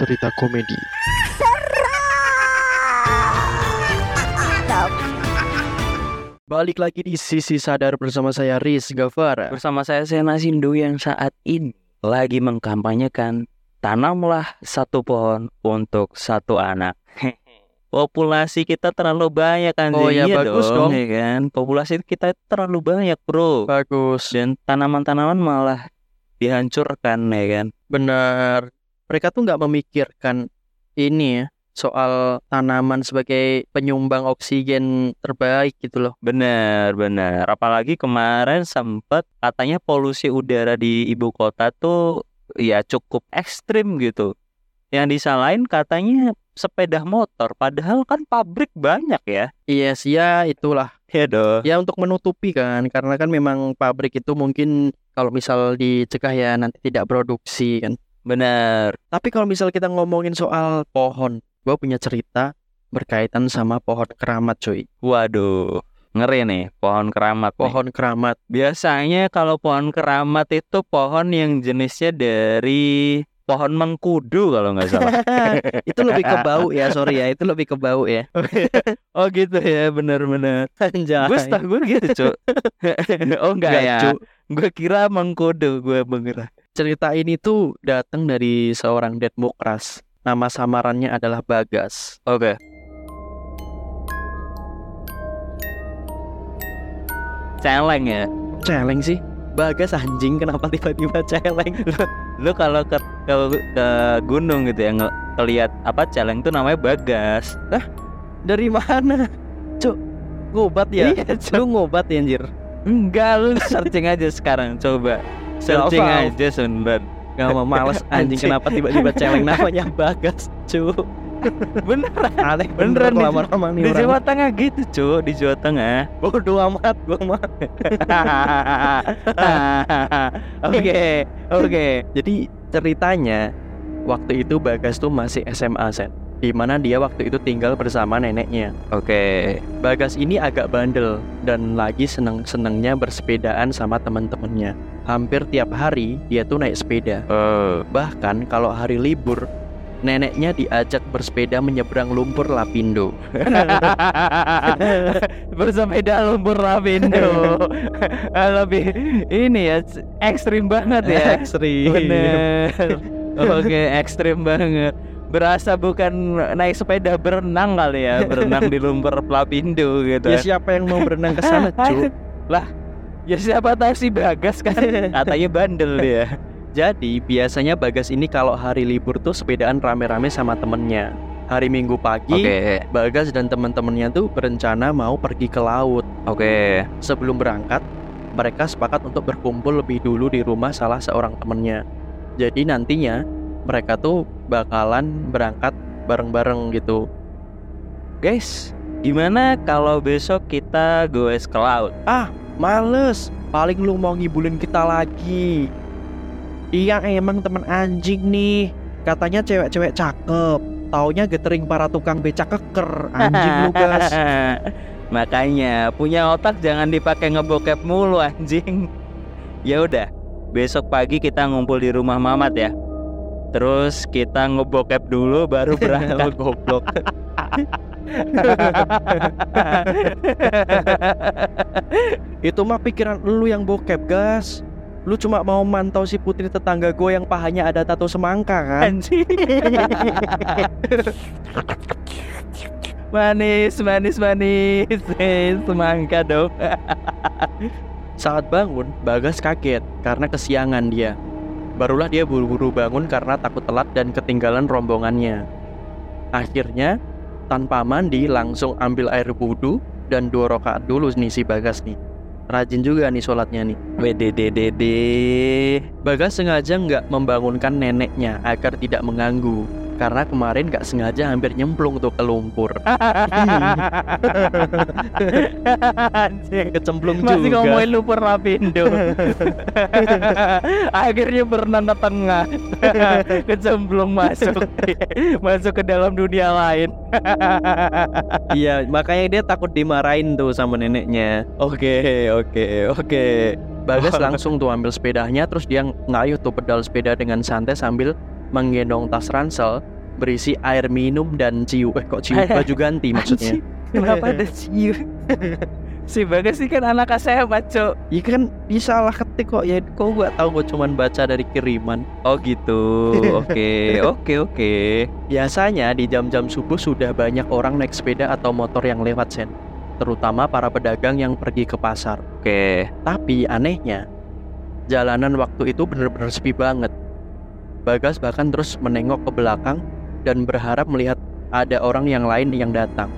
cerita komedi. Balik lagi di Sisi Sadar bersama saya Riz Gavara. Bersama saya Sena Sindu yang saat ini lagi mengkampanyekan tanamlah satu pohon untuk satu anak. Populasi kita terlalu banyak kan? Oh ya, Iya bagus dong. ya kan? Populasi kita terlalu banyak bro. Bagus, Dan tanaman-tanaman malah dihancurkan ya kan? benar. Mereka tuh nggak memikirkan ini ya soal tanaman sebagai penyumbang oksigen terbaik gitu loh. Benar, benar. Apalagi kemarin sempat katanya polusi udara di ibu kota tuh ya cukup ekstrim gitu. Yang disalahin katanya sepeda motor, padahal kan pabrik banyak ya. Iya sih ya itulah. Ya dong. Ya untuk menutupi kan karena kan memang pabrik itu mungkin kalau misal dicegah ya nanti tidak produksi kan. Benar. Tapi kalau misal kita ngomongin soal pohon, gue punya cerita berkaitan sama pohon keramat cuy. Waduh, ngeri nih pohon keramat. nih. Pohon keramat. Biasanya kalau pohon keramat itu pohon yang jenisnya dari pohon mengkudu kalau nggak salah. itu lebih ke bau ya, sorry ya. Itu lebih ke bau ya. oh gitu ya, benar-benar. Gue setahu gue gitu, Cuk. oh enggak Enggak, ya. Gue kira mengkudu, gue mengira. Cerita ini tuh datang dari seorang Demokras. Nama samarannya adalah Bagas. Oke. Celeng ya. Celeng sih. Bagas anjing kenapa tiba-tiba celeng? Lu kalau ke, ke ke gunung gitu ya nge- ngeliat apa celeng tuh namanya bagas. Dari mana? Cuk, ngobat ya? Iya. Lu ngobat ya anjir? Enggak, lu searching aja sekarang coba. Searching aja sebentar. Gak mau males anjing Anjing. kenapa tiba-tiba celeng namanya Bagas, Cuk. Beneran. Aneh Beneran di- lama-lama nih Di orang. Jawa Tengah gitu, Cuk, di Jawa Tengah. Bodoh amat gua mah. Oke, oke. Jadi ceritanya waktu itu Bagas tuh masih SMA set. Di mana dia waktu itu tinggal bersama neneknya. Oke. Bagas ini agak bandel dan lagi seneng-senengnya bersepedaan sama teman-temannya. Hampir tiap hari dia tuh naik sepeda. Oh. Bahkan kalau hari libur, neneknya diajak bersepeda menyeberang lumpur Lapindo. Bersepeda lumpur Lapindo. Lebih ini ya ekstrim banget ya. Ekstrim. Bener. Oke, ekstrim banget. Berasa bukan naik sepeda berenang kali ya, berenang di lumpur Lapindo gitu. Ya siapa yang mau berenang ke sana, Cuk? Ya siapa tahu si Bagas kan katanya bandel dia. Jadi biasanya Bagas ini kalau hari libur tuh sepedaan rame-rame sama temennya. Hari Minggu pagi, Oke, Bagas dan teman-temannya tuh berencana mau pergi ke laut. oke. Sebelum berangkat, mereka sepakat untuk berkumpul lebih dulu di rumah salah seorang temennya. Jadi nantinya mereka tuh bakalan berangkat bareng-bareng gitu. Guys, gimana kalau besok kita goes ke laut? Males, paling lu mau ngibulin kita lagi. Iya emang temen anjing nih. Katanya cewek-cewek cakep. Taunya getering para tukang becak keker. Anjing lu gas. Makanya punya otak jangan dipakai ngebokep mulu anjing. Ya udah, besok pagi kita ngumpul di rumah Mamat ya. Terus kita ngebokep dulu baru berangkat. goblok. Itu mah pikiran lu yang bokep, gas. Lu cuma mau mantau si putri tetangga gue yang pahanya ada tato semangka kan? Manis, manis, manis. Eh, Semangka dong. Saat bangun, Bagas kaget karena kesiangan dia. Barulah dia buru-buru bangun karena takut telat dan ketinggalan rombongannya. Akhirnya, tanpa mandi langsung ambil air wudhu dan dua rakaat dulu nih si Bagas nih. Rajin juga nih sholatnya nih. WDDDD. Bagas sengaja nggak membangunkan neneknya agar tidak mengganggu. Karena kemarin nggak sengaja hampir nyemplung tuh ke lumpur. Kecemplung Masih juga. ngomongin lumpur Lapindo. Akhirnya berenang ke tengah. Kecemplung masuk. masuk ke dalam dunia lain. Iya, makanya dia takut dimarahin tuh sama neneknya. Oke, oke, oke. Bagas Oh. langsung tuh ambil sepedanya terus dia ngayuh tuh pedal sepeda dengan santai sambil menggendong tas ransel berisi air minum dan ciu. Eh kok ciu baju ganti maksudnya? Kenapa ada ciu? si Bagas sih kan anak SMA, Cok. Iya kan disalah ketik kok ya. Kok gak tahu gue cuman baca dari kiriman. Oh gitu. Oke, oke, oke. Biasanya di jam-jam subuh sudah banyak orang naik sepeda atau motor yang lewat sen. Terutama para pedagang yang pergi ke pasar. Oke. Tapi anehnya, jalanan waktu itu benar-benar sepi banget. Bagas bahkan terus menengok ke belakang dan berharap melihat ada orang yang lain yang datang.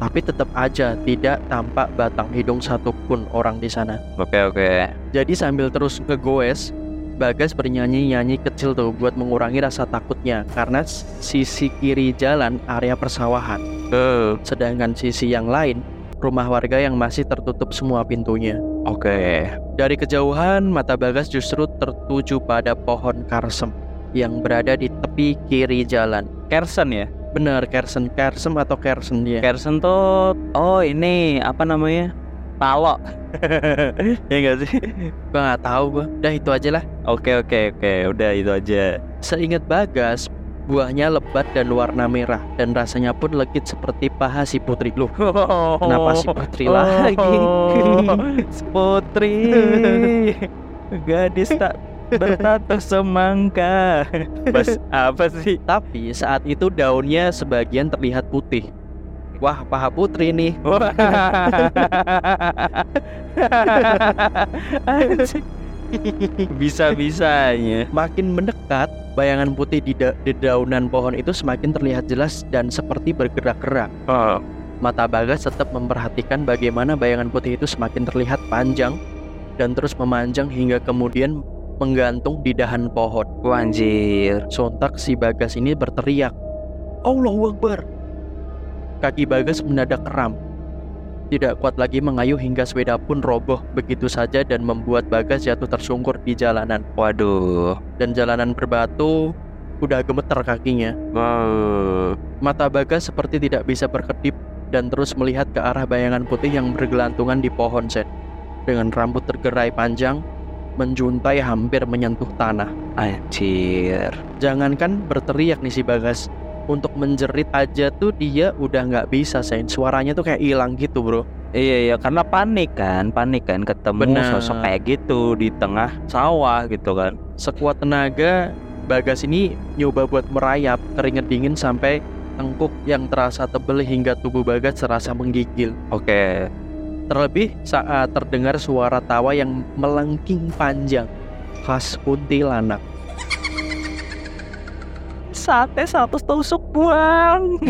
Tapi tetap aja tidak tampak batang hidung satupun orang di sana. Oke, oke. Jadi sambil terus ngegoes, Bagas bernyanyi-nyanyi kecil tuh buat mengurangi rasa takutnya karena sisi kiri jalan area persawahan, Tuh. sedangkan sisi yang lain rumah warga yang masih tertutup semua pintunya. Oke. Dari kejauhan, mata Bagas justru tertuju pada pohon karsem yang berada di tepi kiri jalan. Kersen ya? Bener, kersen, kersem atau kersen dia. Kersen tuh oh ini apa namanya? Palo. ya enggak sih? Gua nggak tahu gua. Udah itu aja lah. Oke, oke, oke. Udah itu aja. Seingat Bagas, buahnya lebat dan warna merah dan rasanya pun legit seperti paha si putri. Loh, kenapa si putri lagi? Si Putri. Gadis tak bertato semangka. Bas apa sih? Tapi saat itu daunnya sebagian terlihat putih. Wah, paha putri nih. Bisa-bisanya. Makin mendekat, bayangan putih di, da- di daunan pohon itu semakin terlihat jelas dan seperti bergerak-gerak. Oh, Mata Bagas tetap memperhatikan bagaimana bayangan putih itu semakin terlihat panjang dan terus memanjang hingga kemudian menggantung di dahan pohon. anjir. Sontak si Bagas ini berteriak, Allahu Akbar. Kaki Bagas mendadak kram. Tidak kuat lagi mengayuh hingga sepeda pun roboh begitu saja dan membuat Bagas jatuh tersungkur di jalanan. Waduh. Dan jalanan berbatu udah gemeter kakinya. Wow. Mata Bagas seperti tidak bisa berkedip dan terus melihat ke arah bayangan putih yang bergelantungan di pohon set. Dengan rambut tergerai panjang, menjuntai hampir menyentuh tanah. Anjir. Jangankan berteriak nih si Bagas, untuk menjerit aja tuh dia udah nggak bisa Sen. Suaranya tuh kayak hilang gitu bro. Iya iya karena panik kan, panik kan ketemu Benar. sosok kayak gitu di tengah sawah gitu kan. Sekuat tenaga, Bagas ini nyoba buat merayap keringet dingin sampai tengkuk yang terasa tebel hingga tubuh Bagas terasa menggigil. Oke. Terlebih saat terdengar suara tawa yang melengking panjang khas kuntilanak. Sate satu tusuk buang.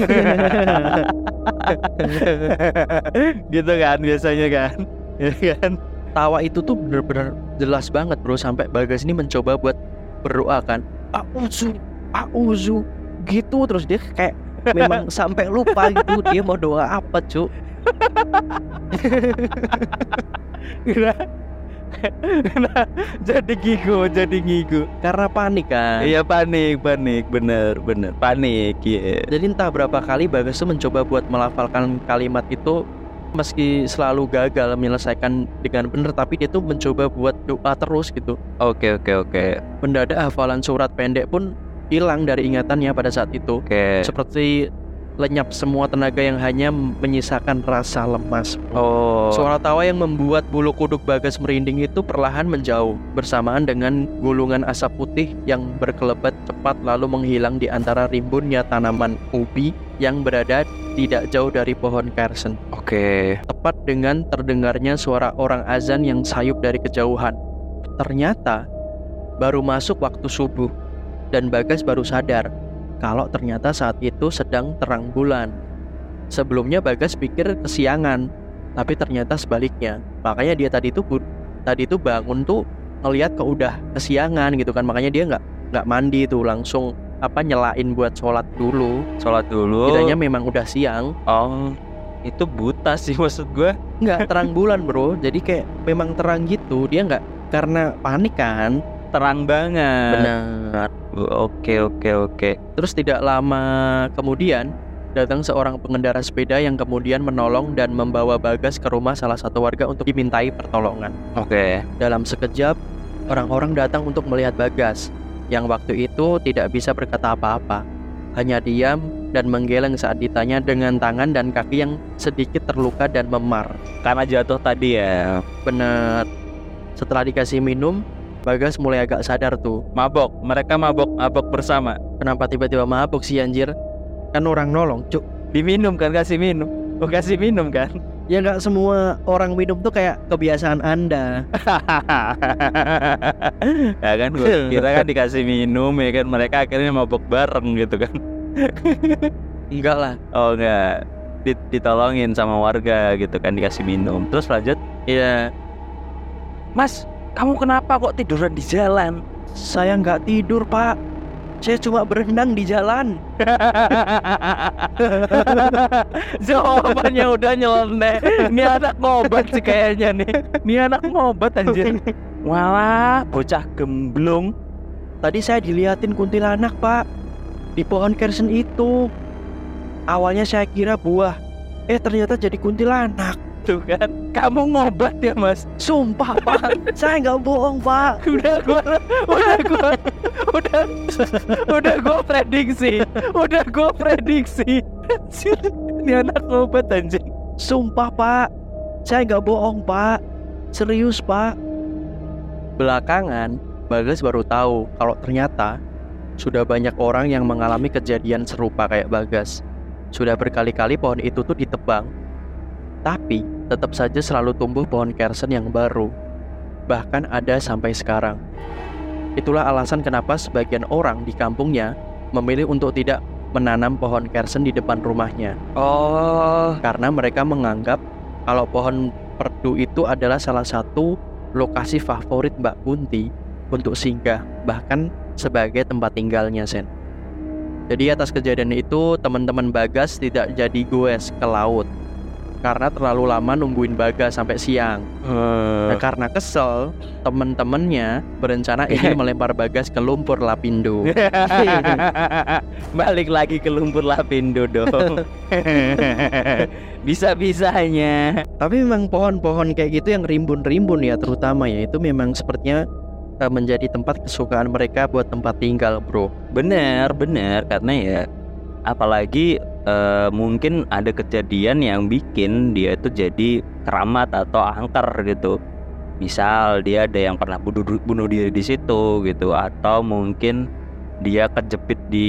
gitu kan biasanya kan. Ya kan? Tawa itu tuh bener-bener jelas banget bro sampai Bagas ini mencoba buat berdoa kan. Auzu, auzu gitu terus dia kayak memang sampai lupa gitu dia mau doa apa cuk. Nah, jadi gigu, jadi gigu. Karena panik kan. Iya panik, panik, bener, bener, panik, iya. Jadi entah berapa kali Bagas tuh mencoba buat melafalkan kalimat itu meski selalu gagal menyelesaikan dengan benar tapi dia tuh mencoba buat doa terus gitu. Oke, oke, oke, Mendadak hafalan surat pendek pun hilang dari ingatannya pada saat itu. oke. Seperti lenyap semua tenaga yang hanya menyisakan rasa lemas. Oh, Suara tawa yang membuat bulu kuduk Bagas merinding itu perlahan menjauh bersamaan dengan gulungan asap putih yang berkelebat cepat lalu menghilang di antara rimbunnya tanaman ubi yang berada tidak jauh dari pohon kersen. oke. Tepat dengan terdengarnya suara orang azan yang sayup dari kejauhan. Ternyata baru masuk waktu subuh dan Bagas baru sadar kalau ternyata saat itu sedang terang bulan. Sebelumnya Bagas pikir kesiangan, tapi ternyata sebaliknya. Makanya dia tadi tuh bu- tadi tuh bangun tuh ngelihat ke udah kesiangan gitu kan. Makanya dia nggak nggak mandi tuh langsung apa nyelain buat sholat dulu. Sholat dulu. Kiranya memang udah siang. Oh, itu buta sih maksud gue. nggak terang bulan bro jadi kayak memang terang gitu dia nggak karena panik kan Terang banget. benar Oke, oke, oke. terus tidak lama kemudian datang seorang pengendara sepeda yang kemudian menolong dan membawa Bagas ke rumah salah satu warga untuk dimintai pertolongan Oke. dalam sekejap orang-orang datang untuk melihat Bagas yang waktu itu tidak bisa berkata apa-apa. Hanya diam dan menggeleng saat ditanya dengan tangan dan kaki yang sedikit terluka dan memar. Karena jatuh tadi ya. Bener. Setelah dikasih minum, Bagas mulai agak sadar tuh. Mabok, mereka mabok, mabok bersama. Kenapa tiba-tiba mabuk sih anjir? Kan orang nolong, cuk. Diminum kan kasih minum. Oh kasih minum kan? Ya nggak semua orang minum tuh kayak kebiasaan anda. ya kan gue kira kan dikasih minum ya kan mereka akhirnya mabok bareng gitu kan. Enggak lah. Oh enggak. Dit- ditolongin sama warga gitu kan dikasih minum. Terus lanjut, Iya, "Mas, kamu kenapa kok tiduran di jalan?" saya nggak tidur pak. Saya cuma berenang di jalan. Jawabannya udah nyeleneh. Ini anak ngobat sih kayaknya nih. Ini anak ngobat anjir. Walah, bocah gemblung. Tadi saya diliatin kuntilanak pak di pohon kersen itu. Awalnya saya kira buah, eh ternyata jadi kuntilanak. Tuh kan, kamu ngobat ya mas. Sumpah pak, saya nggak bohong pak. Udah gua, udah gua, udah, udah gua prediksi, udah gua prediksi. Ini anak ngobat anjing. Sumpah pak, saya nggak bohong pak. Serius pak. Belakangan, Bagas baru tahu kalau ternyata sudah banyak orang yang mengalami kejadian serupa kayak Bagas. Sudah berkali-kali pohon itu tuh ditebang. Tapi tetap saja selalu tumbuh pohon kersen yang baru. Bahkan ada sampai sekarang. Itulah alasan kenapa sebagian orang di kampungnya memilih untuk tidak menanam pohon kersen di depan rumahnya Oh, karena mereka menganggap kalau pohon perdu itu adalah salah satu lokasi favorit Mbak Kunti untuk singgah, bahkan sebagai tempat tinggalnya, Sen. Jadi atas kejadian itu teman-teman Bagas tidak jadi goes ke laut karena terlalu lama nungguin Bagas sampai siang. Nah, karena kesel, temen-temennya berencana ingin melempar Bagas ke lumpur Lapindo. Balik lagi ke lumpur lapindo dong. Bisa-bisanya. Tapi memang pohon-pohon kayak gitu yang rimbun-rimbun ya terutama ya itu memang sepertinya eh, menjadi tempat kesukaan mereka buat tempat tinggal, Bro. Bener, bener. Karena ya, apalagi eh, mungkin ada kejadian yang bikin dia itu jadi keramat atau angker gitu. Misal dia ada yang pernah bunuh, bunuh diri di situ gitu, atau mungkin dia kejepit di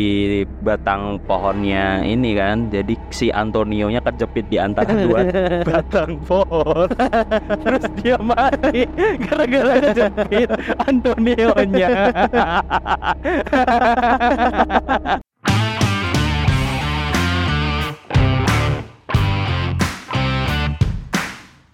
batang pohonnya ini kan, jadi si Antonio-nya kejepit di antara dua batang pohon, terus dia mati gara-gara kejepit Antonio-nya.